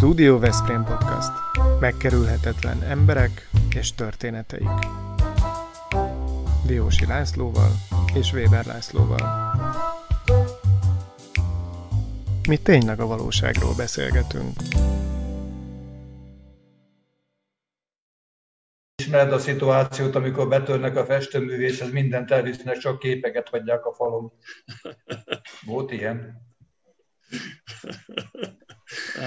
Studio Veszprém Podcast. Megkerülhetetlen emberek és történeteik. Diósi Lászlóval és Weber Lászlóval. Mi tényleg a valóságról beszélgetünk. Ismered a szituációt, amikor betörnek a festőművészhez, mindent elvisznek, csak képeket hagyják a falon. Volt ilyen?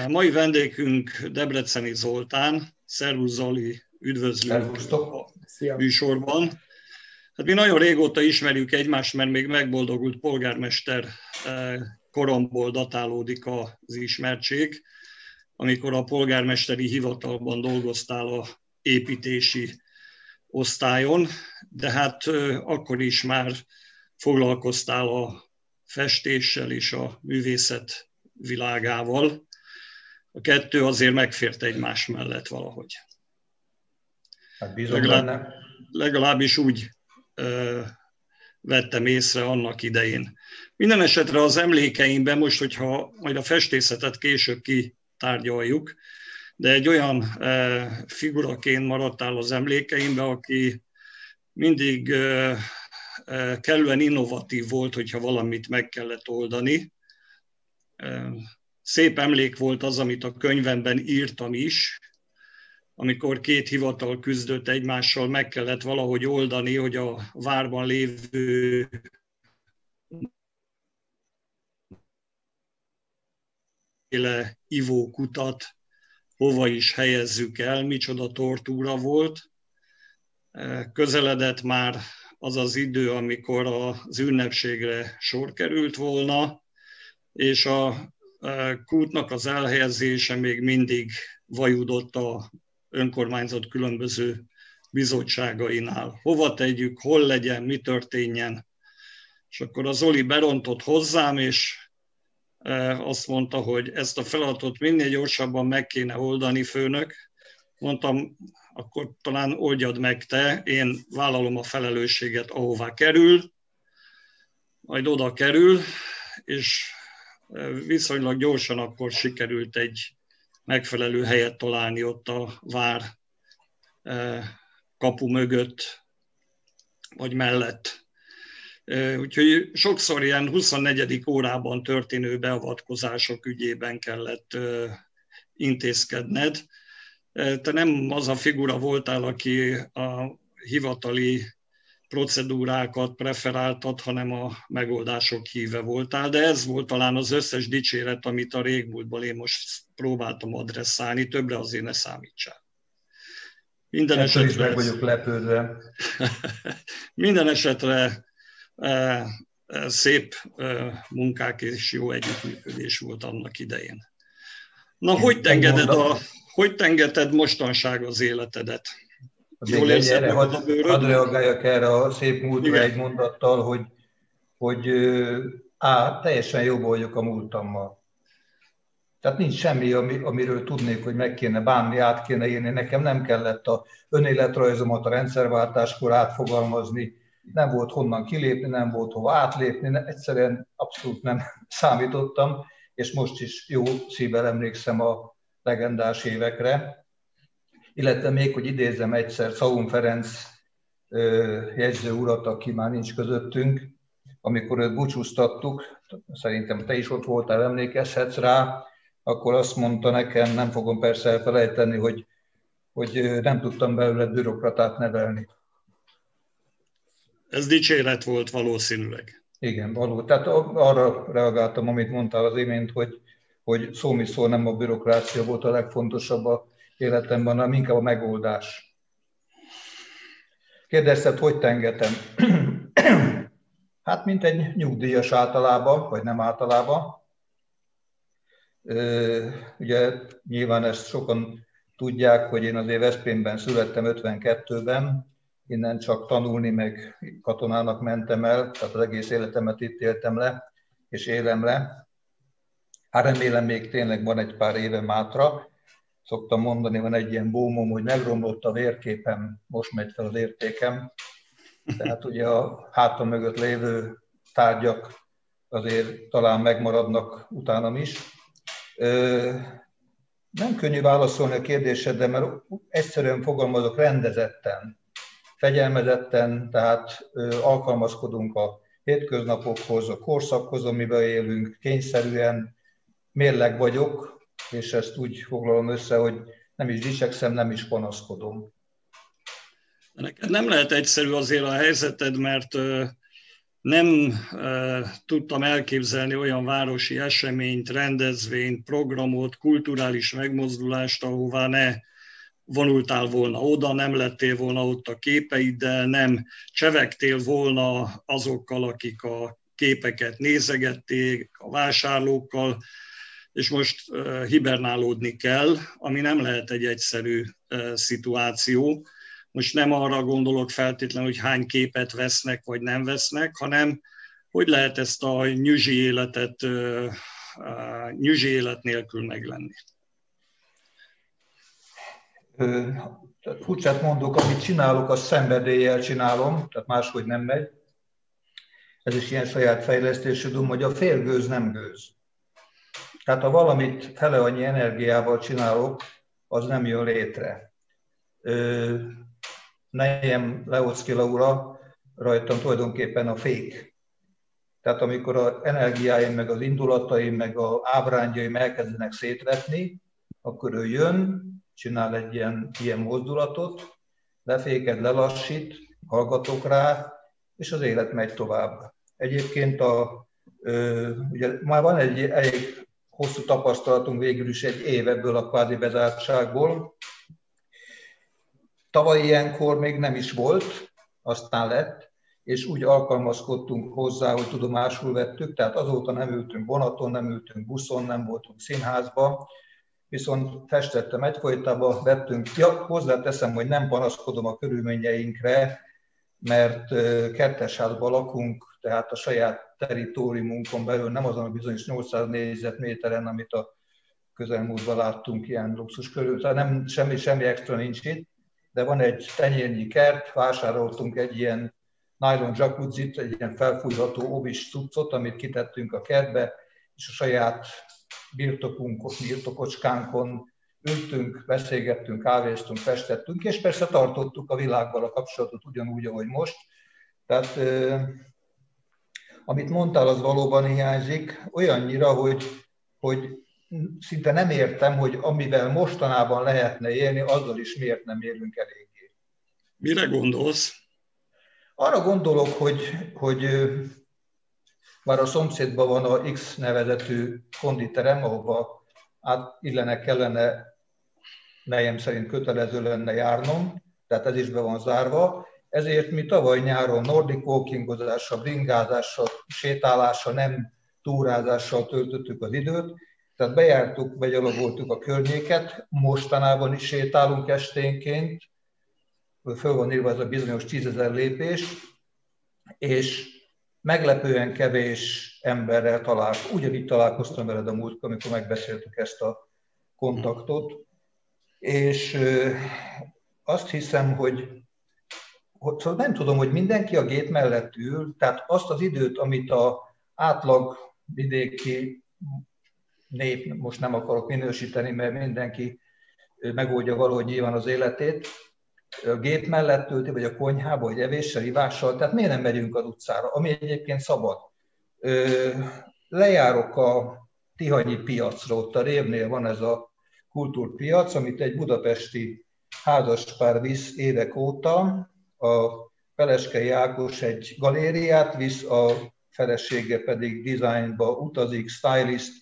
A mai vendégünk Debreceni Zoltán. Szervusz Zoli, üdvözlünk a műsorban. Hát mi nagyon régóta ismerjük egymást, mert még megboldogult polgármester eh, koromból datálódik az ismertség, amikor a polgármesteri hivatalban dolgoztál a építési osztályon, de hát eh, akkor is már foglalkoztál a festéssel és a művészet világával. A kettő azért megfért egymás mellett valahogy. Hát bízom Legalább, benne. Legalábbis úgy ö, vettem észre annak idején. Minden esetre az emlékeimben most, hogyha majd a festészetet később kitárgyaljuk, de egy olyan ö, figuraként maradtál az emlékeimben, aki mindig ö, kellően innovatív volt, hogyha valamit meg kellett oldani. Szép emlék volt az, amit a könyvemben írtam is, amikor két hivatal küzdött egymással, meg kellett valahogy oldani, hogy a várban lévő ivókutat hova is helyezzük el, micsoda tortúra volt. Közeledett már az az idő, amikor az ünnepségre sor került volna, és a kútnak az elhelyezése még mindig vajudott a önkormányzat különböző bizottságainál. Hova tegyük, hol legyen, mi történjen. És akkor az Oli berontott hozzám, és azt mondta, hogy ezt a feladatot minél gyorsabban meg kéne oldani, főnök. Mondtam, akkor talán oldjad meg te, én vállalom a felelősséget, ahová kerül, majd oda kerül, és viszonylag gyorsan akkor sikerült egy megfelelő helyet találni ott a vár e, kapu mögött, vagy mellett. E, úgyhogy sokszor ilyen 24. órában történő beavatkozások ügyében kellett intézkedned, te nem az a figura voltál, aki a hivatali procedúrákat preferáltad, hanem a megoldások híve voltál, de ez volt talán az összes dicséret, amit a régmúltból én most próbáltam adresszálni, többre azért ne számítsál. Minden Ettől esetre... Is meg vagyok lepődve. minden esetre e, e, szép e, munkák és jó együttműködés volt annak idején. Na, én hogy tengeded a hogy tengeted mostanság az életedet? Jól érzed erre, hadd, hadd reagáljak erre a szép múltra egy mondattal, hogy, hogy á, teljesen jobb vagyok a múltammal. Tehát nincs semmi, ami, amiről tudnék, hogy meg kéne bánni, át kéne írni. Nekem nem kellett a önéletrajzomat a rendszerváltáskor átfogalmazni, nem volt honnan kilépni, nem volt hova átlépni, egyszerűen abszolút nem számítottam, és most is jó szívvel emlékszem a legendás évekre, illetve még, hogy idézem egyszer Szaun Ferenc jegyző urat, aki már nincs közöttünk, amikor őt búcsúztattuk, szerintem te is ott voltál, emlékezhetsz rá, akkor azt mondta nekem, nem fogom persze elfelejteni, hogy, hogy nem tudtam belőle bürokratát nevelni. Ez dicséret volt valószínűleg. Igen, való. Tehát arra reagáltam, amit mondtál az imént, hogy hogy szó szó nem a bürokrácia volt a legfontosabb a életemben, hanem inkább a megoldás. Kérdezted, hogy tengetem? hát, mint egy nyugdíjas általában, vagy nem általában. Ugye nyilván ezt sokan tudják, hogy én azért Veszprémben születtem 52-ben, innen csak tanulni, meg katonának mentem el, tehát az egész életemet itt éltem le, és élem le. Hát remélem még tényleg van egy pár éve mátra. Szoktam mondani, van egy ilyen bómom, hogy megromlott a vérképem, most megy fel az értékem. Tehát ugye a hátam mögött lévő tárgyak azért talán megmaradnak utánam is. Nem könnyű válaszolni a kérdésedre, mert egyszerűen fogalmazok rendezetten, fegyelmezetten, tehát alkalmazkodunk a hétköznapokhoz, a korszakhoz, amiben élünk, kényszerűen mérleg vagyok, és ezt úgy foglalom össze, hogy nem is dicsekszem, nem is panaszkodom. Neked nem lehet egyszerű azért a helyzeted, mert nem tudtam elképzelni olyan városi eseményt, rendezvényt, programot, kulturális megmozdulást, ahová ne vonultál volna oda, nem lettél volna ott a képeiddel, nem csevegtél volna azokkal, akik a képeket nézegették, a vásárlókkal, és most hibernálódni kell, ami nem lehet egy egyszerű szituáció. Most nem arra gondolok feltétlenül, hogy hány képet vesznek vagy nem vesznek, hanem hogy lehet ezt a nyüzsi életet, nyüzsi élet nélkül meglenni. Furcsát mondok, amit csinálok, azt szenvedéllyel csinálom, tehát máshogy nem megy. Ez is ilyen saját fejlesztésű dum, hogy a félgőz nem gőz. Tehát ha valamit fele annyi energiával csinálok, az nem jön létre. Nejem Leocki Laura rajtam tulajdonképpen a fék. Tehát amikor az energiáim, meg az indulataim, meg az ábrányjaim elkezdenek szétvetni, akkor ő jön, csinál egy ilyen, ilyen mozdulatot, leféked, lelassít, hallgatok rá, és az élet megy tovább. Egyébként a, ö, ugye már van egy elég hosszú tapasztalatunk végül is egy év ebből a kvázi bezártságból. Tavaly ilyenkor még nem is volt, aztán lett, és úgy alkalmazkodtunk hozzá, hogy tudomásul vettük, tehát azóta nem ültünk vonaton, nem ültünk buszon, nem voltunk színházba, viszont festettem egyfolytában, vettünk, ja, hozzáteszem, hogy nem panaszkodom a körülményeinkre, mert kettes házban lakunk, tehát a saját teritoriumunkon belül, nem azon a bizonyos 800 négyzetméteren, amit a közelmúltban láttunk ilyen luxus körül, tehát nem, semmi, semmi extra nincs itt, de van egy tenyérnyi kert, vásároltunk egy ilyen nylon jacuzzit, egy ilyen felfújható obis cuccot, amit kitettünk a kertbe, és a saját birtokunkon, birtokocskánkon ültünk, beszélgettünk, kávéztunk, festettünk, és persze tartottuk a világgal a kapcsolatot ugyanúgy, ahogy most. Tehát amit mondtál, az valóban hiányzik, olyannyira, hogy, hogy szinte nem értem, hogy amivel mostanában lehetne élni, azzal is miért nem élünk eléggé. Mire gondolsz? Arra gondolok, hogy, hogy már a szomszédban van a X nevezetű konditerem, ahova át illene kellene nejem szerint kötelező lenne járnom, tehát ez is be van zárva, ezért mi tavaly nyáron nordic walkingozással, bringázással, sétálással, nem túrázással töltöttük az időt, tehát bejártuk, begyalogoltuk a környéket, mostanában is sétálunk esténként, föl van írva ez a bizonyos tízezer lépés, és meglepően kevés emberrel találkoztam. Ugyanígy találkoztam veled a múltkor, amikor megbeszéltük ezt a kontaktot, és azt hiszem, hogy, szóval nem tudom, hogy mindenki a gép mellett ül, tehát azt az időt, amit a átlag vidéki nép, most nem akarok minősíteni, mert mindenki megoldja valahogy nyilván az életét, a gép mellett tölti, vagy a konyhába, vagy evéssel, ivással, tehát miért nem megyünk az utcára, ami egyébként szabad. Lejárok a Tihanyi piacra, ott a Révnél van ez a kultúrpiac, amit egy budapesti házaspár visz évek óta. A Peleskei Ákos egy galériát visz, a felesége pedig designba utazik, stylist,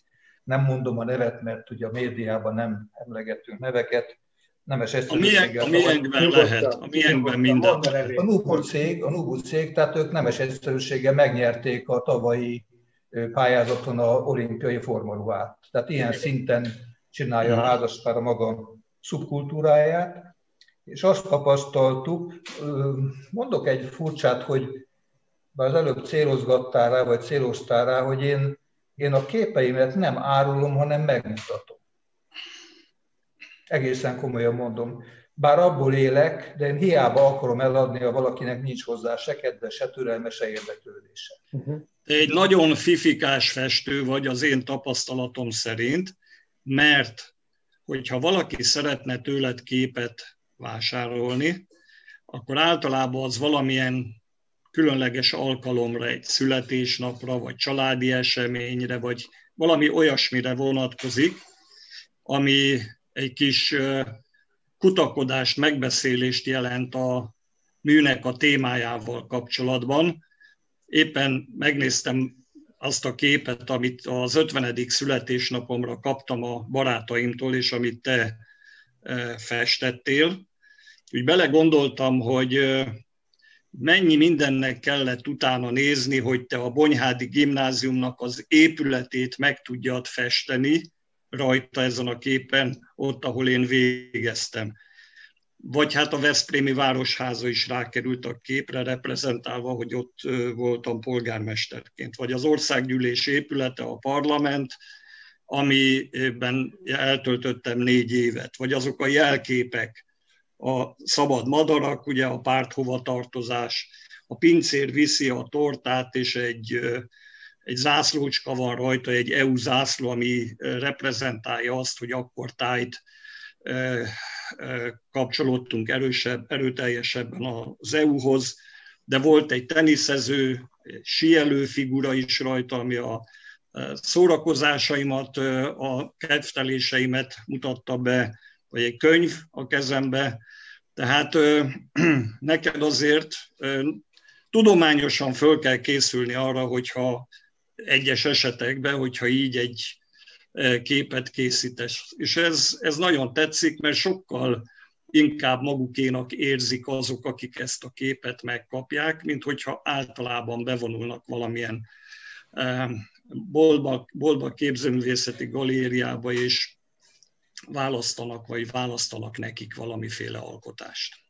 nem mondom a nevet, mert ugye a médiában nem emlegetünk neveket, nemes egyszerűséggel. A miénkben lehet, a miénkben minden. A Nubu cég, a Nubu cég, tehát ők nemes egyszerűséggel megnyerték a tavalyi pályázaton a olimpiai formaruát. Tehát ilyen szinten csinálja a házaspár a maga szubkultúráját, és azt tapasztaltuk, mondok egy furcsát, hogy bár az előbb célozgattál rá, vagy céloztál rá, hogy én, én a képeimet nem árulom, hanem megmutatom. Egészen komolyan mondom. Bár abból élek, de én hiába akarom eladni, ha valakinek nincs hozzá se kedve, se türelme, se érdeklődése. Uh-huh. Egy nagyon fifikás festő vagy az én tapasztalatom szerint, mert hogyha valaki szeretne tőled képet vásárolni, akkor általában az valamilyen különleges alkalomra, egy születésnapra, vagy családi eseményre, vagy valami olyasmire vonatkozik, ami egy kis kutakodást, megbeszélést jelent a műnek a témájával kapcsolatban. Éppen megnéztem azt a képet, amit az 50. születésnapomra kaptam a barátaimtól, és amit te festettél. Úgy belegondoltam, hogy mennyi mindennek kellett utána nézni, hogy te a Bonyhádi gimnáziumnak az épületét meg tudjad festeni rajta ezen a képen, ott, ahol én végeztem. Vagy hát a Veszprémi Városháza is rákerült a képre, reprezentálva, hogy ott voltam polgármesterként. Vagy az országgyűlés épülete, a parlament, amiben eltöltöttem négy évet. Vagy azok a jelképek, a szabad madarak, ugye a párt hovatartozás, a pincér viszi a tortát, és egy, egy zászlócska van rajta, egy EU zászló, ami reprezentálja azt, hogy akkor tájt kapcsolódtunk erősebb, erőteljesebben az EU-hoz, de volt egy teniszező, síelő figura is rajta, ami a szórakozásaimat, a kedvteléseimet mutatta be, vagy egy könyv a kezembe, tehát neked azért tudományosan föl kell készülni arra, hogyha egyes esetekben, hogyha így egy képet készítesz. És ez, ez nagyon tetszik, mert sokkal inkább magukénak érzik azok, akik ezt a képet megkapják, mint hogyha általában bevonulnak valamilyen boltba, boltba képzőművészeti galériába, és választanak, vagy választanak nekik valamiféle alkotást.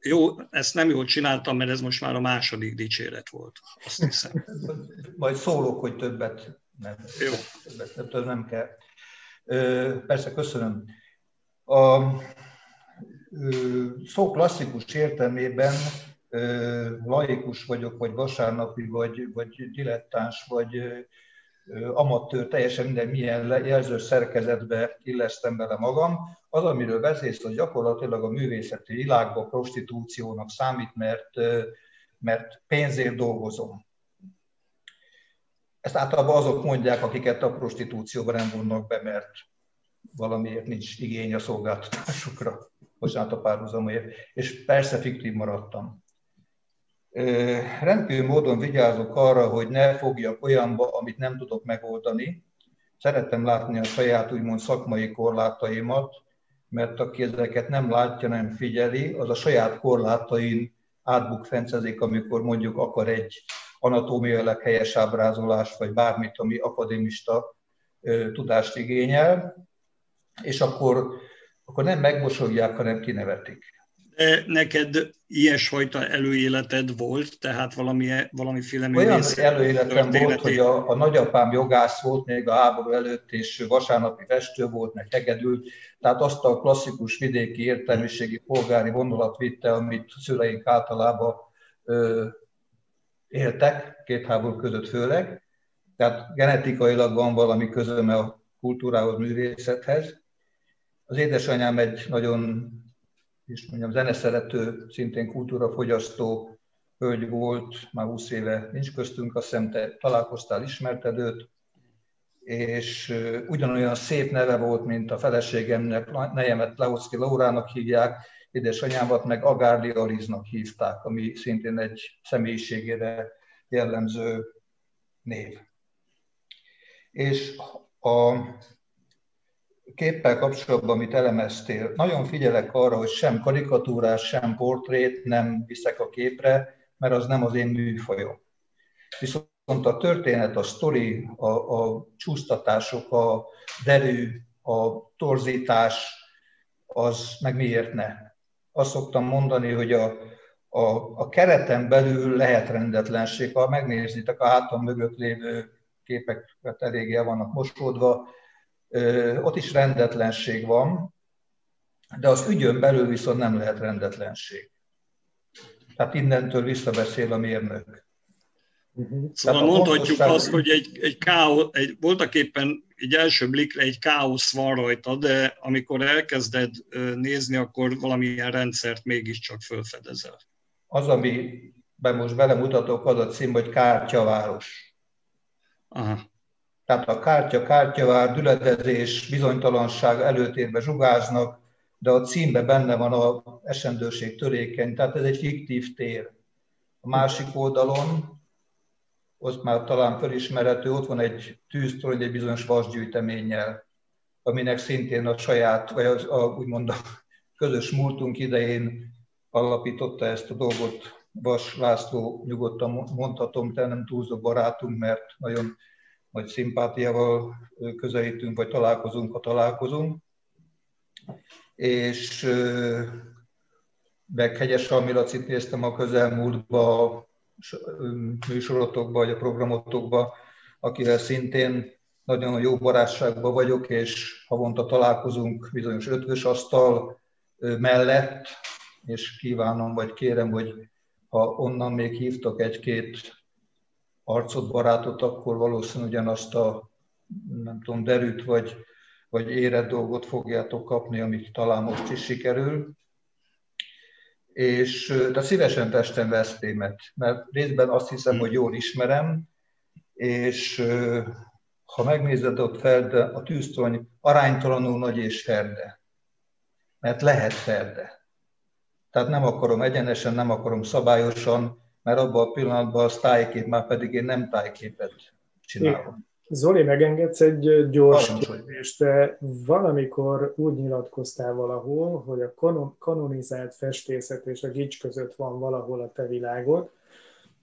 Jó, ezt nem jól csináltam, mert ez most már a második dicséret volt, azt hiszem. Majd szólok, hogy többet nem, Jó. Többet, többet nem kell. Persze, köszönöm. A szó klasszikus értelmében laikus vagyok, vagy vasárnapi, vagy, vagy dilettáns, vagy amatőr, teljesen minden milyen jelző szerkezetbe illesztem bele magam. Az, amiről beszélsz, az gyakorlatilag a művészeti világban prostitúciónak számít, mert, mert pénzért dolgozom. Ezt általában azok mondják, akiket a prostitúcióba nem vonnak be, mert valamiért nincs igény a szolgáltatásukra, bocsánat a párhuzamért, és persze fiktív maradtam rendkívül módon vigyázok arra, hogy ne fogjak olyanba, amit nem tudok megoldani. Szeretem látni a saját úgymond szakmai korlátaimat, mert aki ezeket nem látja, nem figyeli, az a saját korlátain átbukfencezik, amikor mondjuk akar egy anatómiailag helyes ábrázolást, vagy bármit, ami akadémista tudást igényel, és akkor, akkor nem megmosolják, hanem kinevetik neked ilyesfajta előéleted volt, tehát valami, valamiféle Olyan előéletem volt, hogy a, a nagyapám jogász volt még a háború előtt, és vasárnapi festő volt, meg hegedült, tehát azt a klasszikus vidéki értelmiségi polgári vonulat vitte, amit szüleink általában ö, éltek, két háború között főleg, tehát genetikailag van valami közöme a kultúrához, művészethez. Az édesanyám egy nagyon és mondjam, zeneszerető, szintén kultúrafogyasztó hölgy volt, már 20 éve nincs köztünk, azt hiszem te találkoztál, ismerted őt, és ugyanolyan szép neve volt, mint a feleségemnek, nejemet Leocki Laurának hívják, édesanyámat meg Agárli Aliznak hívták, ami szintén egy személyiségére jellemző név. És a képpel kapcsolatban, amit elemeztél, nagyon figyelek arra, hogy sem karikatúrás, sem portrét nem viszek a képre, mert az nem az én műfajom. Viszont a történet, a sztori, a, a csúsztatások, a derű, a torzítás, az meg miért ne? Azt szoktam mondani, hogy a, a, a kereten belül lehet rendetlenség. Ha megnézitek a hátam mögött lévő képeket eléggé vannak mosódva, ott is rendetlenség van, de az ügyön belül viszont nem lehet rendetlenség. Tehát innentől visszabeszél a mérnök. Uh-huh. Szóval Tehát mondhatjuk azt, hogy egy, egy, káosz, egy voltak éppen egy első blikre egy káosz van rajta, de amikor elkezded nézni, akkor valamilyen rendszert mégiscsak felfedezel. Az, amiben most belemutatok, az a cím, hogy Kártyaváros. Aha. Tehát a kártya, kártyavár, düledezés, bizonytalanság előtérbe zsugáznak, de a címben benne van a esendőség törékeny, tehát ez egy fiktív tér. A másik oldalon, ott már talán felismerhető, ott van egy tűztorony egy bizonyos vasgyűjteménnyel, aminek szintén a saját, vagy az, a, úgymond a közös múltunk idején alapította ezt a dolgot Vas László, nyugodtan mondhatom, te nem túlzó barátunk, mert nagyon nagy szimpátiával közelítünk, vagy találkozunk, ha találkozunk. És meg Hegyes Salmiracit néztem a közelmúltban a műsorotokban, vagy a programotokban, akivel szintén nagyon jó barátságban vagyok, és havonta találkozunk bizonyos ötvös asztal mellett, és kívánom, vagy kérem, hogy ha onnan még hívtak egy-két arcot, barátot, akkor valószínűleg ugyanazt a, nem tudom, derűt vagy, vagy érett dolgot fogjátok kapni, amit talán most is sikerül. És, de szívesen testem Veszprémet, mert részben azt hiszem, hogy jól ismerem, és ha megnézed ott Ferde, a tűztony aránytalanul nagy és ferde. Mert lehet ferde. Tehát nem akarom egyenesen, nem akarom szabályosan, mert abban a pillanatban az tájkép, már pedig én nem tájképet csinálom. Zoli, megengedsz egy gyors kérdést. Te valamikor úgy nyilatkoztál valahol, hogy a kanonizált festészet és a gics között van valahol a te világod,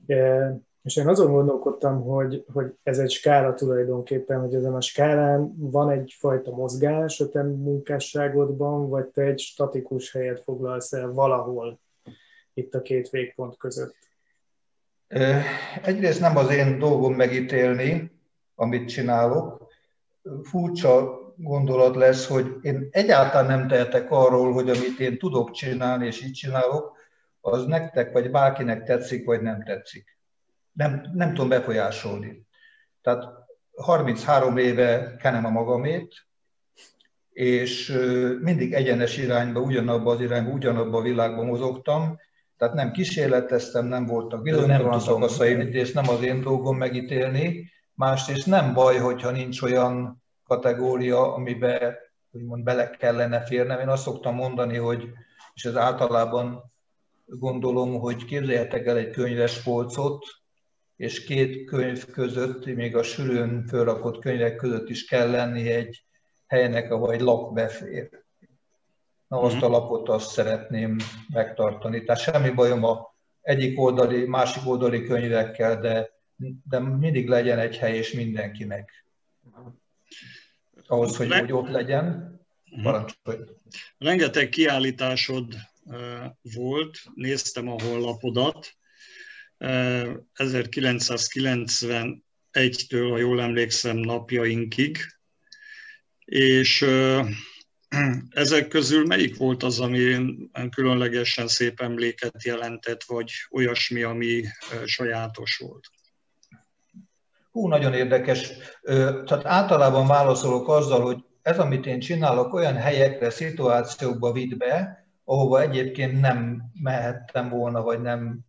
e, és én azon gondolkodtam, hogy, hogy ez egy skála tulajdonképpen, hogy ezen a skálán van egyfajta mozgás a te munkásságodban, vagy te egy statikus helyet foglalsz el valahol itt a két végpont között? Egyrészt nem az én dolgom megítélni, amit csinálok. Furcsa gondolat lesz, hogy én egyáltalán nem tehetek arról, hogy amit én tudok csinálni, és így csinálok, az nektek, vagy bárkinek tetszik, vagy nem tetszik. Nem, nem tudom befolyásolni. Tehát 33 éve kenem a magamét, és mindig egyenes irányba, ugyanabba az irányba, ugyanabba a világban mozogtam, tehát nem kísérleteztem, nem voltak bizonytalan szakaszaim, egyrészt nem az én dolgom megítélni, másrészt nem baj, hogyha nincs olyan kategória, amiben úgymond bele kellene férnem. Én azt szoktam mondani, hogy, és ez általában gondolom, hogy képzeljetek el egy könyves polcot, és két könyv között, még a sűrűn fölrakott könyvek között is kell lenni egy helynek, ahol egy lap befér. Na azt a mhm. lapot azt szeretném megtartani. Tehát semmi bajom a egyik oldali, másik oldali könyvekkel, de, de mindig legyen egy hely és mindenkinek. Ahhoz, hogy, hogy ott legyen, mhm. parancsolj. Rengeteg kiállításod volt, néztem a honlapodat. 1991-től, ha jól emlékszem, napjainkig, és ezek közül melyik volt az, ami különlegesen szép emléket jelentett, vagy olyasmi, ami sajátos volt? Hú, nagyon érdekes. Tehát általában válaszolok azzal, hogy ez, amit én csinálok, olyan helyekre, szituációkba vitt be, ahova egyébként nem mehettem volna, vagy nem,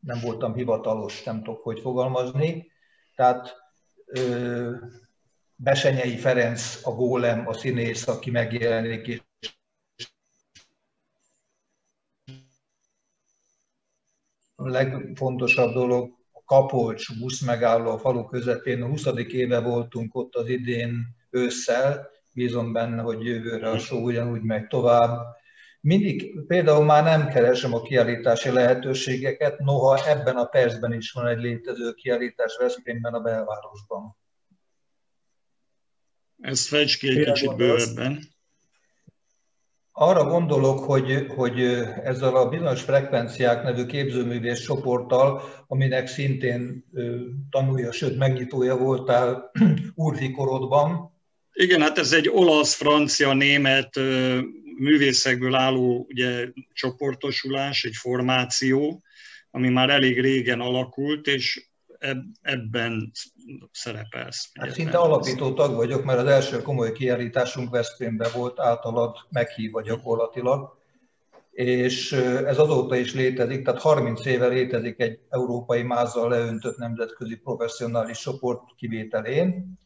nem voltam hivatalos, nem tudok, hogy fogalmazni. Tehát Besenyei Ferenc a gólem, a színész, aki megjelenik, és a legfontosabb dolog, a Kapolcs buszmegálló a falu közepén, a 20. éve voltunk ott az idén ősszel, bízom benne, hogy jövőre a show ugyanúgy megy tovább. Mindig például már nem keresem a kiállítási lehetőségeket, noha ebben a percben is van egy létező kiállítás Veszprémben a belvárosban. Ez fejts ki egy Mire kicsit bővebben. Arra gondolok, hogy, hogy ezzel a bizonyos frekvenciák nevű képzőművész csoporttal, aminek szintén tanulja, sőt megnyitója voltál úrfi korodban. Igen, hát ez egy olasz, francia, német művészekből álló ugye, csoportosulás, egy formáció, ami már elég régen alakult, és ebben szerepelsz. Hát szinte alapító tag vagyok, mert az első komoly kiállításunk Veszprémben volt, általad meghívva gyakorlatilag, és ez azóta is létezik, tehát 30 éve létezik egy európai mázzal leöntött nemzetközi professzionális csoport kivételén,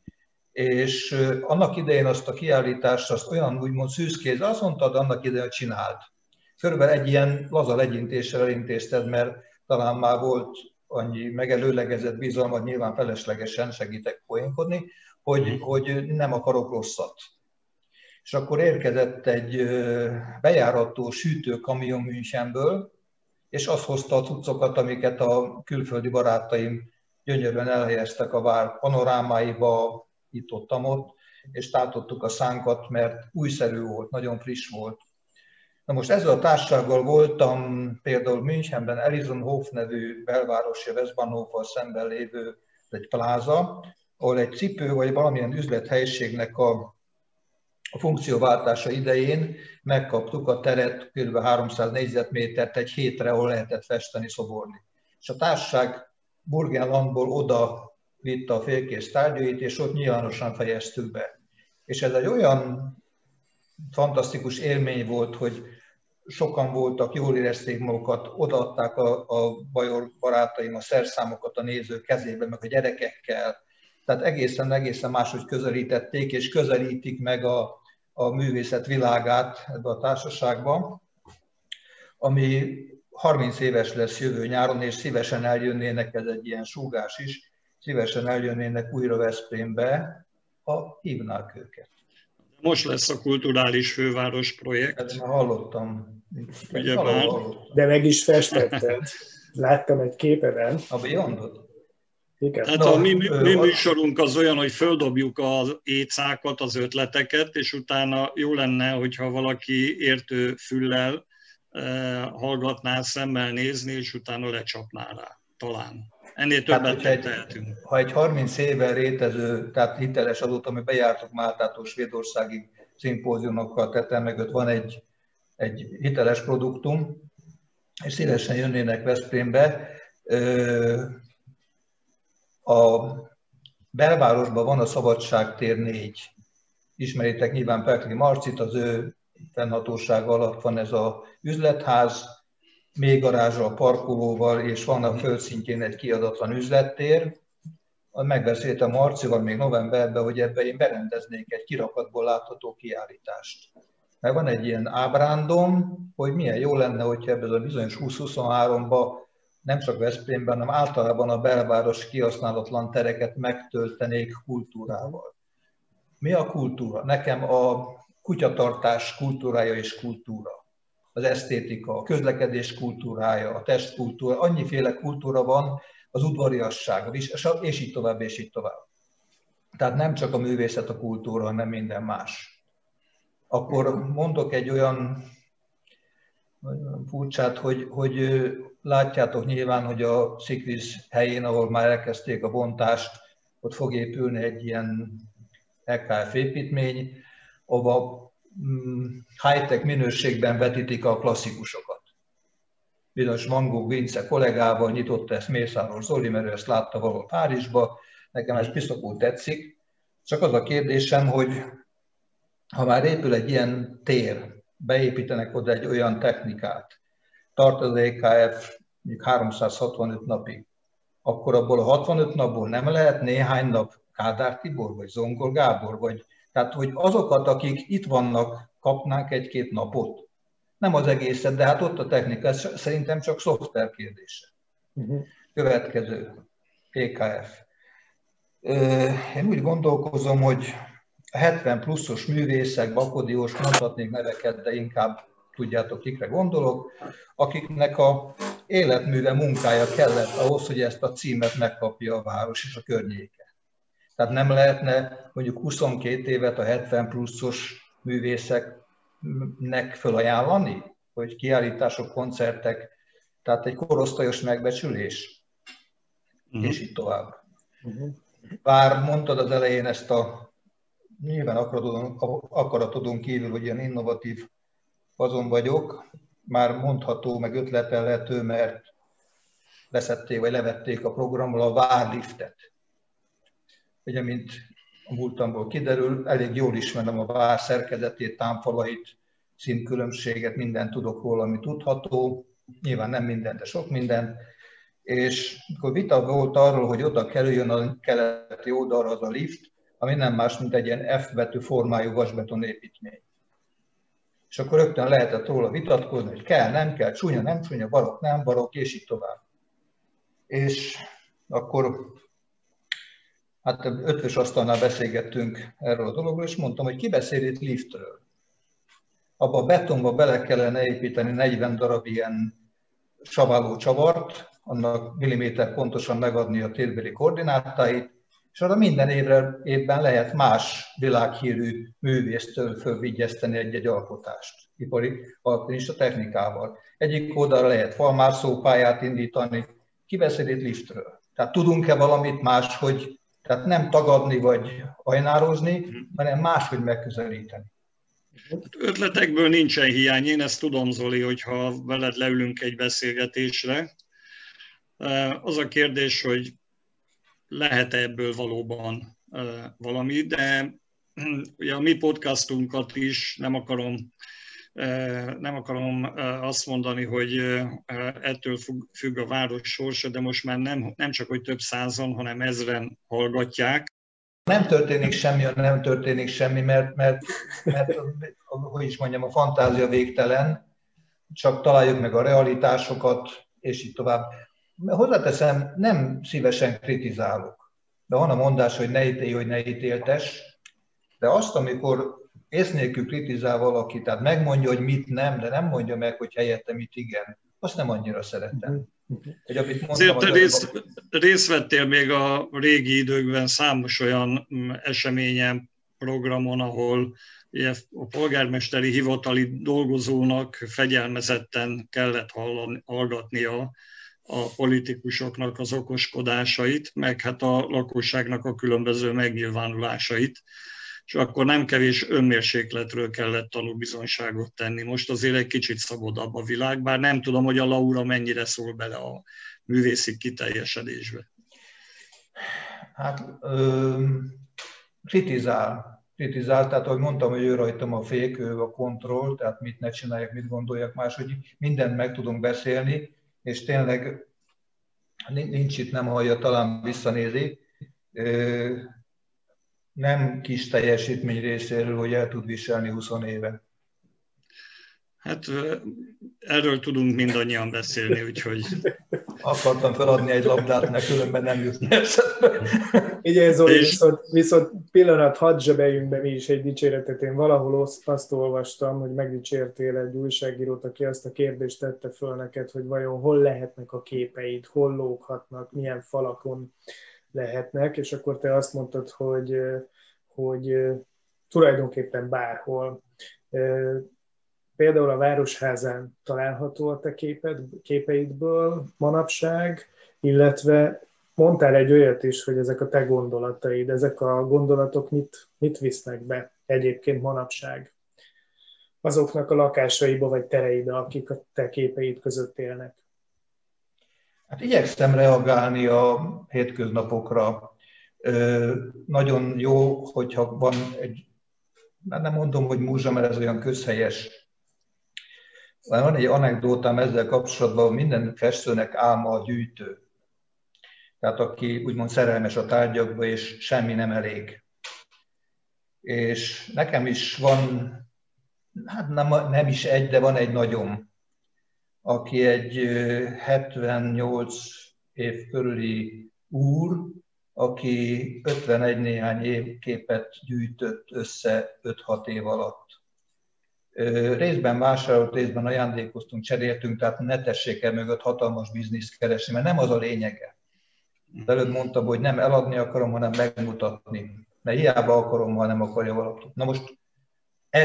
és annak idején azt a kiállítást, azt olyan úgymond szűzkéz, azt mondtad, annak idején csinált. Körülbelül egy ilyen laza legyintéssel elintézted, mert talán már volt annyi megelőlegezett bizalmat, nyilván feleslegesen segítek poénkodni, hogy, mhm. hogy nem akarok rosszat. És akkor érkezett egy bejárató sütőkamion Münchenből, és azt hozta a cuccokat, amiket a külföldi barátaim gyönyörűen elhelyeztek a vár panorámáiba, itt ott, ott és tátottuk a szánkat, mert újszerű volt, nagyon friss volt. Na most ezzel a társasággal voltam például Münchenben Elizonhof nevű belvárosi Westbahnhofval szemben lévő egy pláza, ahol egy cipő vagy valamilyen üzlethelyiségnek a, a funkcióváltása idején megkaptuk a teret, kb. 300 négyzetmétert egy hétre, ahol lehetett festeni, szoborni. És a társaság Burgenlandból oda vitte a félkész tárgyait, és ott nyilvánosan fejeztük be. És ez egy olyan fantasztikus élmény volt, hogy sokan voltak, jól érezték magukat, odaadták a, a bajor barátaim a szerszámokat a néző kezébe, meg a gyerekekkel. Tehát egészen, egészen máshogy közelítették, és közelítik meg a, a művészet világát ebbe a társaságban, ami 30 éves lesz jövő nyáron, és szívesen eljönnének, ez egy ilyen súgás is, szívesen eljönnének újra Veszprémbe, ha hívnák őket. Most lesz a kulturális főváros projekt. Hát már hallottam. Ugye már. De meg is festetted. Láttam egy képeden. A Beyondot? Igen. Hát no, a mi, mi műsorunk az olyan, hogy földobjuk az écákat, az ötleteket, és utána jó lenne, hogyha valaki értő füllel eh, hallgatná, szemmel nézni, és utána lecsapná rá. Talán. Ennél többet hát, egy, tehetünk. Ha egy 30 éve rétező, tehát hiteles adót, ami bejártuk Máltától Svédországig szimpóziumokkal tettem mögött, van egy, egy hiteles produktum, és szívesen jönnének Veszprémbe. A belvárosban van a Szabadságtér 4. Ismeritek nyilván Petri Marcit, az ő fennhatósága alatt van ez az üzletház, mélygarázsal, parkolóval, és van a földszintjén egy kiadatlan üzlettér. Megbeszéltem Marcival még novemberben, hogy ebbe én berendeznék egy kirakatból látható kiállítást. Meg van egy ilyen ábrándom, hogy milyen jó lenne, hogyha ebben a bizonyos 2023-ban nem csak Veszprémben, hanem általában a belváros kihasználatlan tereket megtöltenék kultúrával. Mi a kultúra? Nekem a kutyatartás kultúrája és kultúra az esztétika, a közlekedés kultúrája, a testkultúra, annyiféle kultúra van, az udvariasság, és így tovább, és így tovább. Tehát nem csak a művészet a kultúra, hanem minden más. Akkor mondok egy olyan furcsát, hogy, hogy látjátok nyilván, hogy a Szikviz helyén, ahol már elkezdték a bontást, ott fog épülni egy ilyen EKF építmény, ahova high-tech minőségben vetítik a klasszikusokat. Bizonyos Mangó Vince kollégával nyitott ezt Mészáros Zoli, mert ő ezt látta valahol Párizsba, nekem ez piszokul tetszik. Csak az a kérdésem, hogy ha már épül egy ilyen tér, beépítenek oda egy olyan technikát, tart az EKF 365 napig, akkor abból a 65 napból nem lehet néhány nap Kádár Tibor, vagy Zongor Gábor, vagy tehát, hogy azokat, akik itt vannak, kapnánk egy-két napot. Nem az egészet, de hát ott a technika, ez szerintem csak szoftver kérdése. Uh-huh. Következő, PKF. Én úgy gondolkozom, hogy a 70 pluszos művészek, Bakodiós, mondhatnék neveket, de inkább tudjátok, kikre gondolok, akiknek a életműve, munkája kellett ahhoz, hogy ezt a címet megkapja a város és a környéke. Tehát nem lehetne mondjuk 22 évet a 70 pluszos művészeknek felajánlani, hogy kiállítások, koncertek, tehát egy korosztályos megbecsülés, uh-huh. és így tovább. Uh-huh. Bár mondtad az elején ezt a nyilván akaratodon, akaratodon kívül, hogy ilyen innovatív azon vagyok, már mondható, meg ötletelhető, mert leszették, vagy levették a programról a várliftet. Ugye, mint a múltamból kiderül, elég jól ismerem a vár szerkezetét, támfalait, színkülönbséget, mindent tudok róla, ami tudható. Nyilván nem minden, de sok minden. És akkor vita volt arról, hogy oda kerüljön a keleti oldalra az a lift, ami nem más, mint egy ilyen F betű formájú vasbeton építmény. És akkor rögtön lehetett róla vitatkozni, hogy kell, nem kell, csúnya, nem csúnya, barok, nem barok, és így tovább. És akkor hát ötvös asztalnál beszélgettünk erről a dologról, és mondtam, hogy ki beszél itt liftről. Abba a betonba bele kellene építeni 40 darab ilyen saváló csavart, annak milliméter pontosan megadni a térbeli koordinátáit, és arra minden évre, évben lehet más világhírű művésztől fölvigyezteni egy-egy alkotást, ipari alpinista technikával. Egyik oldalra lehet falmászó pályát indítani, itt liftről. Tehát tudunk-e valamit más, hogy tehát nem tagadni vagy ajnározni, hanem máshogy megközelíteni. Ötletekből nincsen hiány, én ezt tudom, Zoli, hogyha veled leülünk egy beszélgetésre. Az a kérdés, hogy lehet ebből valóban valami, de ugye a mi podcastunkat is nem akarom nem akarom azt mondani, hogy ettől függ a város sorsa, de most már nem, nem csak, hogy több százan, hanem ezren hallgatják. Nem történik semmi, nem történik semmi, mert, mert, mert hogy is mondjam, a fantázia végtelen, csak találjuk meg a realitásokat, és így tovább. Hozzáteszem, nem szívesen kritizálok. De van a mondás, hogy ne ítélj, hogy ne ítéltes, de azt, amikor ész nélkül kritizál valaki, tehát megmondja, hogy mit nem, de nem mondja meg, hogy helyette mit igen, azt nem annyira szeretem. Hogy amit mondtam, Azért te rész, részt vettél még a régi időkben számos olyan mm, eseményen, programon, ahol a polgármesteri hivatali dolgozónak fegyelmezetten kellett hallani, hallgatnia a politikusoknak az okoskodásait, meg hát a lakosságnak a különböző megnyilvánulásait, és akkor nem kevés önmérsékletről kellett tanúbizonyságot tenni. Most azért egy kicsit szabadabb a világ, bár nem tudom, hogy a Laura mennyire szól bele a művészi kiteljesedésbe. Hát ö, kritizál, kritizál, tehát ahogy mondtam, hogy ő rajtam a fék, ő a kontroll, tehát mit ne csináljak, mit gondoljak más, hogy mindent meg tudunk beszélni, és tényleg nincs itt, nem hallja, talán visszanézi. Nem kis teljesítmény részéről, hogy el tud viselni 20 éve. Hát erről tudunk mindannyian beszélni, úgyhogy... Akartam feladni egy labdát, mert különben nem jutni Igen, Zoli, és... viszont, viszont pillanat, hadd zsebeljünk be mi is egy dicséretet. Én valahol azt olvastam, hogy megdicsértél egy újságírót, aki azt a kérdést tette föl neked, hogy vajon hol lehetnek a képeid, hol lóghatnak, milyen falakon lehetnek, és akkor te azt mondtad, hogy, hogy tulajdonképpen bárhol például a Városházán található a te képed, képeidből manapság, illetve mondtál egy olyat is, hogy ezek a te gondolataid, ezek a gondolatok mit, mit visznek be egyébként manapság azoknak a lakásaiba vagy tereibe, akik a te képeid között élnek? Hát igyekszem reagálni a hétköznapokra. Nagyon jó, hogyha van egy, nem mondom, hogy múzsa, mert ez olyan közhelyes van egy anekdótám ezzel kapcsolatban, minden festőnek álma a gyűjtő. Tehát aki úgymond szerelmes a tárgyakba, és semmi nem elég. És nekem is van, hát nem, nem is egy, de van egy nagyom, aki egy 78 év körüli úr, aki 51 néhány év képet gyűjtött össze 5-6 év alatt. Részben vásárolt, részben ajándékoztunk, cseréltünk, tehát ne tessék el mögött hatalmas bizniszt keresni, mert nem az a lényege. Előbb mondtam, hogy nem eladni akarom, hanem megmutatni. Mert hiába akarom, ha nem akarja valaki. Na most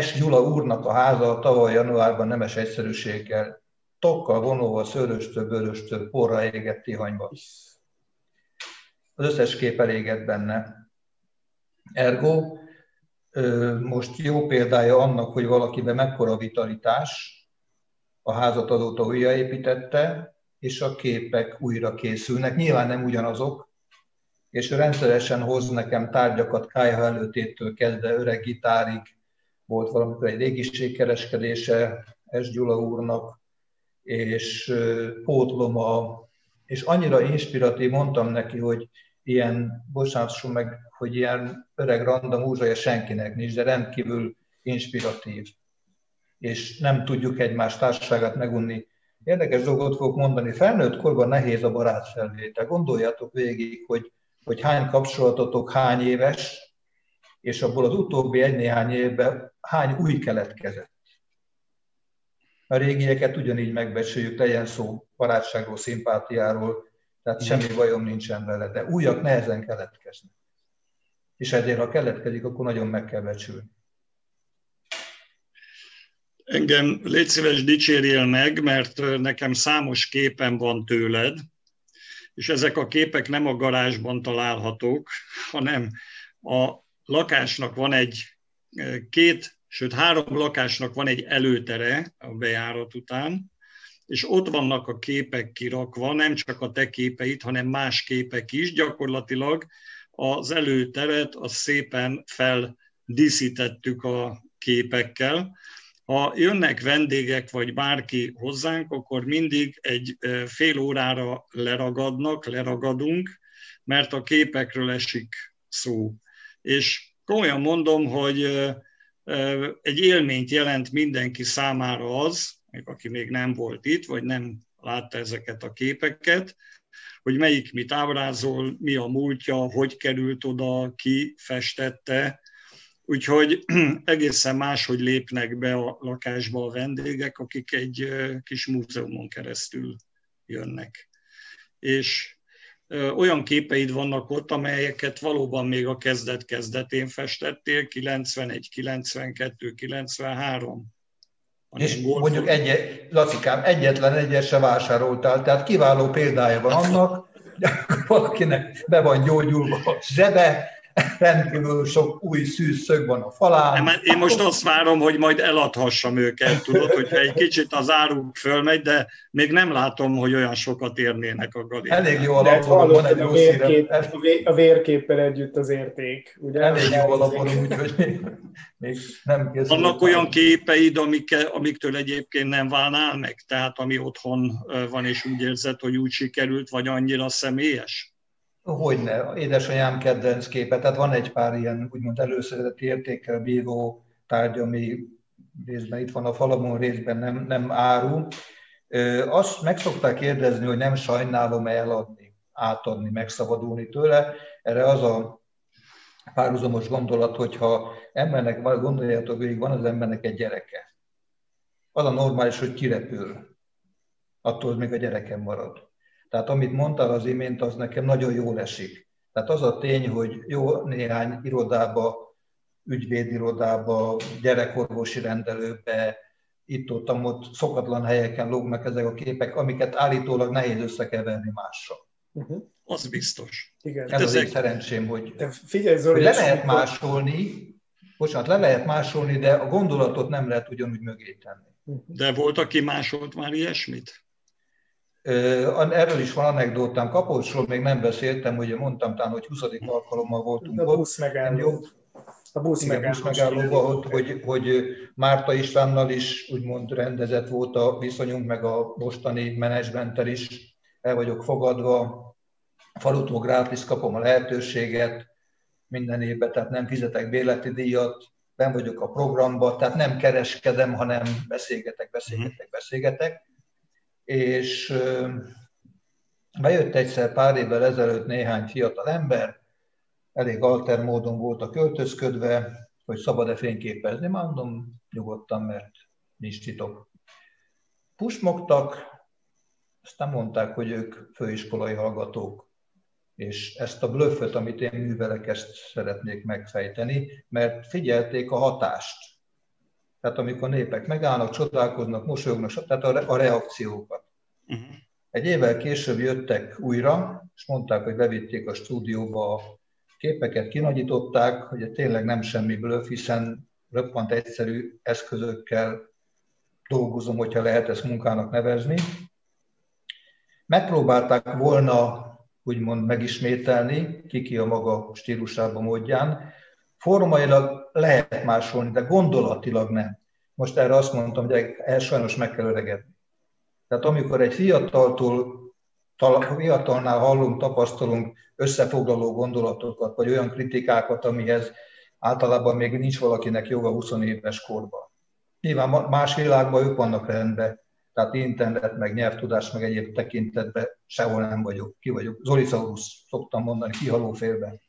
S. Gyula úrnak a háza tavaly januárban nemes egyszerűséggel, tokkal, vonóval, szőröstől, bőröstől, porra égett tihanyba. Az összes kép elégett benne. Ergo, most jó példája annak, hogy valakiben mekkora vitalitás, a házat azóta újraépítette, és a képek újra készülnek. Nyilván nem ugyanazok, és rendszeresen hoz nekem tárgyakat kájha előtétől kezdve öreg gitárig, volt valamikor egy régiségkereskedése S. Gyula úrnak, és pótlom a, és annyira inspiratív, mondtam neki, hogy ilyen, bocsánat, meg, hogy ilyen öreg randa múzsaja senkinek nincs, de rendkívül inspiratív. És nem tudjuk egymás társaságát megunni. Érdekes dolgot fogok mondani. Felnőtt korban nehéz a barátfelvétel. Gondoljátok végig, hogy, hogy hány kapcsolatotok hány éves, és abból az utóbbi egy-néhány évben hány új keletkezett. A régieket ugyanígy megbecsüljük, legyen szó barátságról, szimpátiáról, tehát semmi bajom nincsen vele, de újak nehezen keletkeznek. És ezért, ha keletkezik, akkor nagyon meg kell becsülni. Engem légy szíves dicsérjél meg, mert nekem számos képen van tőled, és ezek a képek nem a garázsban találhatók, hanem a lakásnak van egy két, sőt három lakásnak van egy előtere a bejárat után, és ott vannak a képek kirakva, nem csak a te képeit, hanem más képek is. Gyakorlatilag az előteret az szépen feldíszítettük a képekkel. Ha jönnek vendégek, vagy bárki hozzánk, akkor mindig egy fél órára leragadnak, leragadunk, mert a képekről esik szó. És komolyan mondom, hogy egy élményt jelent mindenki számára az, aki még nem volt itt, vagy nem látta ezeket a képeket, hogy melyik mit ábrázol, mi a múltja, hogy került oda, ki festette. Úgyhogy egészen máshogy lépnek be a lakásba a vendégek, akik egy kis múzeumon keresztül jönnek. És olyan képeid vannak ott, amelyeket valóban még a kezdet-kezdetén festettél, 91, 92, 93. És mondjuk egy, Lacikám, egyetlen egyet se vásároltál, tehát kiváló példája van annak, hogy valakinek be van gyógyulva a zsebe, rendkívül sok új szűz szög van a falán. Nem, én most azt várom, hogy majd eladhassam őket, tudod, hogyha egy kicsit az áruk fölmegy, de még nem látom, hogy olyan sokat érnének a galérián. Elég jó alapon van egy a, vérkép, a vérképpel együtt az érték. Ugye? Elég jó alapon, úgyhogy még, nem készül. Vannak olyan képeid, amik, amiktől egyébként nem válnál meg? Tehát ami otthon van, és úgy érzed, hogy úgy sikerült, vagy annyira személyes? Hogyne, édesanyám kedvenc képe, tehát van egy pár ilyen úgymond előszeretett értékkel bíró tárgy, ami részben itt van a falamon, részben nem, nem áru. Azt meg szokták kérdezni, hogy nem sajnálom eladni, átadni, megszabadulni tőle. Erre az a párhuzamos gondolat, hogyha embernek, gondoljátok végig, van az embernek egy gyereke. Az a normális, hogy kirepül. Attól még a gyerekem marad. Tehát amit mondtál az imént, az nekem nagyon jól esik. Tehát az a tény, hogy jó néhány irodába, ügyvédirodába, gyerekorvosi rendelőbe, itt-ott, ott szokatlan helyeken lógnak ezek a képek, amiket állítólag nehéz összekeverni mással. Uh-huh. Az biztos. Igen. Ez az ezek... szerencsém, hogy, de figyelj, Zoli, hogy le lehet másolni, bocsánat, le lehet másolni, de a gondolatot nem lehet ugyanúgy mögé tenni. De volt, aki másolt már ilyesmit? Erről is van anekdótám, Kapocsról még nem beszéltem, ugye mondtam talán, hogy 20. alkalommal voltunk a busz megálló. A busz megállóban, hogy, hogy, hogy Márta Istvánnal is úgymond rendezett volt a viszonyunk, meg a mostani menedzsmenttel is. El vagyok fogadva. Falutól grátis kapom a lehetőséget. Minden évben, tehát nem fizetek béleti díjat, ben vagyok a programba, tehát nem kereskedem, hanem beszélgetek, beszélgetek, beszélgetek és bejött egyszer pár évvel ezelőtt néhány fiatal ember, elég alter módon voltak költözködve, hogy szabad-e fényképezni, mondom nyugodtan, mert nincs titok. Pusmogtak, aztán mondták, hogy ők főiskolai hallgatók, és ezt a blöfföt, amit én művelek, ezt szeretnék megfejteni, mert figyelték a hatást. Tehát amikor népek megállnak, csodálkoznak, mosolyognak, tehát a, reakciókat. Uh-huh. Egy évvel később jöttek újra, és mondták, hogy bevitték a stúdióba a képeket, kinagyították, hogy tényleg nem semmi blöff, hiszen röppant egyszerű eszközökkel dolgozom, hogyha lehet ezt munkának nevezni. megpróbálták volna úgymond megismételni, kiki a maga stílusában, módján. Formailag lehet másolni, de gondolatilag nem. Most erre azt mondtam, hogy el sajnos meg kell öregedni. Tehát amikor egy fiataltól, fiatalnál hallunk, tapasztalunk összefoglaló gondolatokat, vagy olyan kritikákat, amihez általában még nincs valakinek joga 20 éves korban. Nyilván más világban ők vannak rendben, tehát internet, meg nyelvtudás, meg egyéb tekintetben sehol nem vagyok. Ki vagyok? Zolisaurus szoktam mondani, kihaló félben.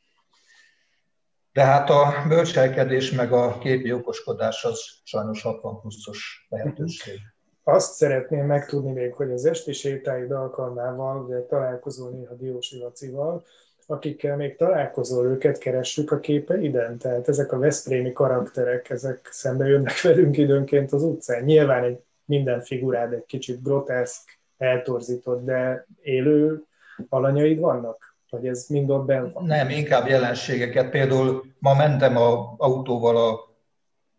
De hát a bölcselkedés meg a képi okoskodás az sajnos 60 pluszos lehetőség. Azt szeretném megtudni még, hogy az esti sétáid alkalmával, ugye találkozol néha Diósi Lacival, akikkel még találkozol, őket keressük a képeiden? Tehát ezek a Veszprémi karakterek, ezek szembe jönnek velünk időnként az utcán. Nyilván egy minden figurád egy kicsit groteszk, eltorzított, de élő alanyaid vannak? Vagy ez mind ott benn van? Nem, inkább jelenségeket. Például ma mentem a autóval a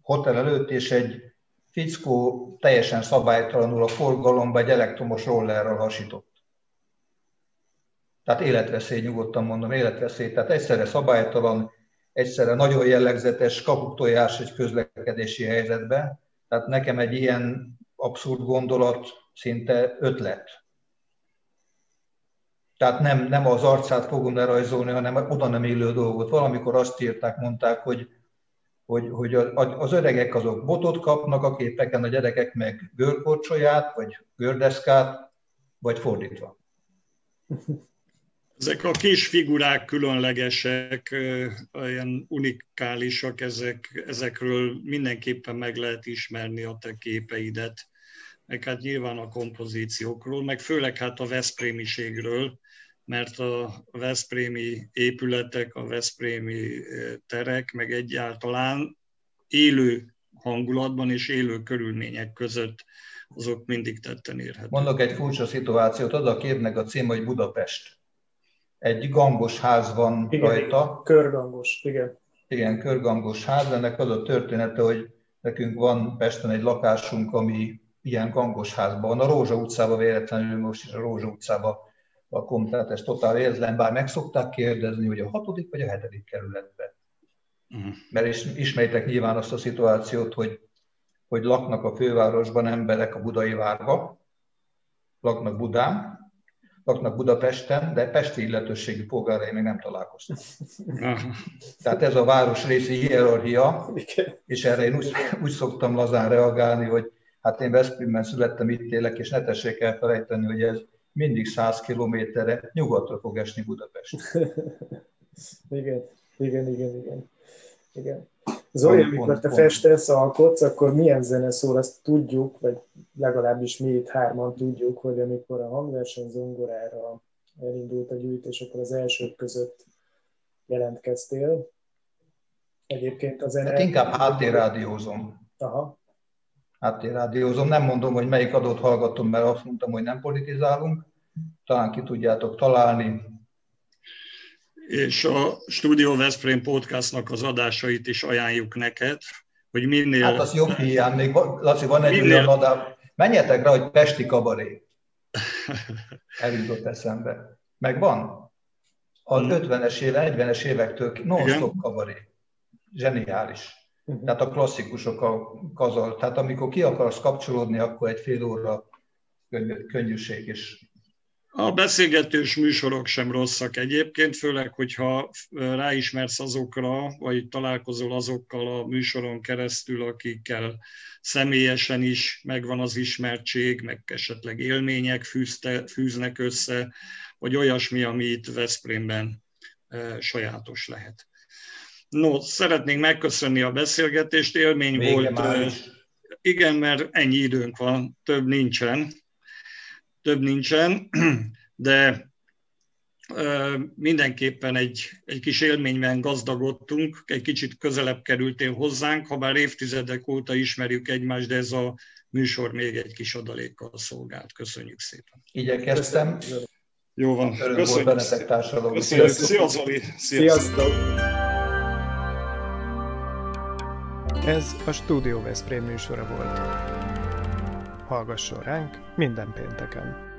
hotel előtt, és egy fickó teljesen szabálytalanul a forgalomba egy elektromos rollerral hasított. Tehát életveszély, nyugodtan mondom, életveszély. Tehát egyszerre szabálytalan, egyszerre nagyon jellegzetes kapuktojás egy közlekedési helyzetben. Tehát nekem egy ilyen abszurd gondolat, szinte ötlet. Tehát nem, nem az arcát fogom lerajzolni, hanem oda nem illő dolgot. Valamikor azt írták, mondták, hogy, hogy, hogy az öregek azok botot kapnak a képeken, a gyerekek meg görkorcsolyát, vagy gördeszkát, vagy fordítva. Ezek a kis figurák különlegesek, olyan unikálisak, ezek, ezekről mindenképpen meg lehet ismerni a te képeidet meg hát nyilván a kompozíciókról, meg főleg hát a Veszprémiségről, mert a Veszprémi épületek, a Veszprémi terek, meg egyáltalán élő hangulatban és élő körülmények között azok mindig tetten érhetők. Mondok egy furcsa szituációt, az a képnek a cím, hogy Budapest. Egy gangos ház van igen, rajta. Körgangos, igen. Igen, körgangos ház. Ennek az a története, hogy nekünk van Pesten egy lakásunk, ami ilyen gangos házban van. A Rózsa utcában véletlenül most is a Rózsa utcában lakom, tehát ez totál érzlen, bár meg szokták kérdezni, hogy a hatodik vagy a hetedik kerületben. Uh-huh. Mert is, ismeritek nyilván azt a szituációt, hogy, hogy laknak a fővárosban emberek a budai várba, laknak Budán, laknak Budapesten, de pesti illetőségi polgárai még nem találkoztak. Uh-huh. Tehát ez a városrészi hierarchia, és erre én úgy, úgy szoktam lazán reagálni, hogy Hát én Veszprémben születtem, itt élek, és ne tessék elfelejteni, hogy ez mindig 100 kilométerre nyugatra fog esni Budapest. igen, igen, igen, igen. igen. Zoli, amikor pont, te pont. festesz, alkotsz, akkor milyen zene szól, azt tudjuk, vagy legalábbis mi itt hárman tudjuk, hogy amikor a hangverseny zongorára elindult a gyűjtés, akkor az elsők között jelentkeztél. Egyébként a zene... Hát inkább háttérrádiózom. Aha háttérrádiózom. Nem mondom, hogy melyik adót hallgatom, mert azt mondtam, hogy nem politizálunk. Talán ki tudjátok találni. És a Studio Veszprém podcastnak az adásait is ajánljuk neked, hogy minél... Hát az jobb hiány, még Laci, van egy minél... olyan adás. Menjetek rá, hogy Pesti kabaré. Eljutott eszembe. Megvan? Az 50-es hmm. éve, 40-es évektől non-stop kabaré. Zseniális. Uh-huh. Tehát a klasszikusok a kazal. Tehát amikor ki akarsz kapcsolódni, akkor egy fél óra könny- könnyűség is. A beszélgetős műsorok sem rosszak egyébként, főleg, hogyha ráismersz azokra, vagy találkozol azokkal a műsoron keresztül, akikkel személyesen is megvan az ismertség, meg esetleg élmények fűzte, fűznek össze, vagy olyasmi, ami itt Veszprémben sajátos lehet. No, szeretnénk megköszönni a beszélgetést, élmény Vége volt. Már Igen, mert ennyi időnk van, több nincsen. Több nincsen, de mindenképpen egy, egy kis élményben gazdagodtunk, egy kicsit közelebb kerültél hozzánk, ha bár évtizedek óta ismerjük egymást, de ez a műsor még egy kis adalékkal szolgált. Köszönjük szépen. Igyekeztem. Jó van. Köszönjük. Köszönjük. Szia, Zoli. Sziasztok. Ez a Studio Veszprém műsora volt. Hallgasson ránk minden pénteken!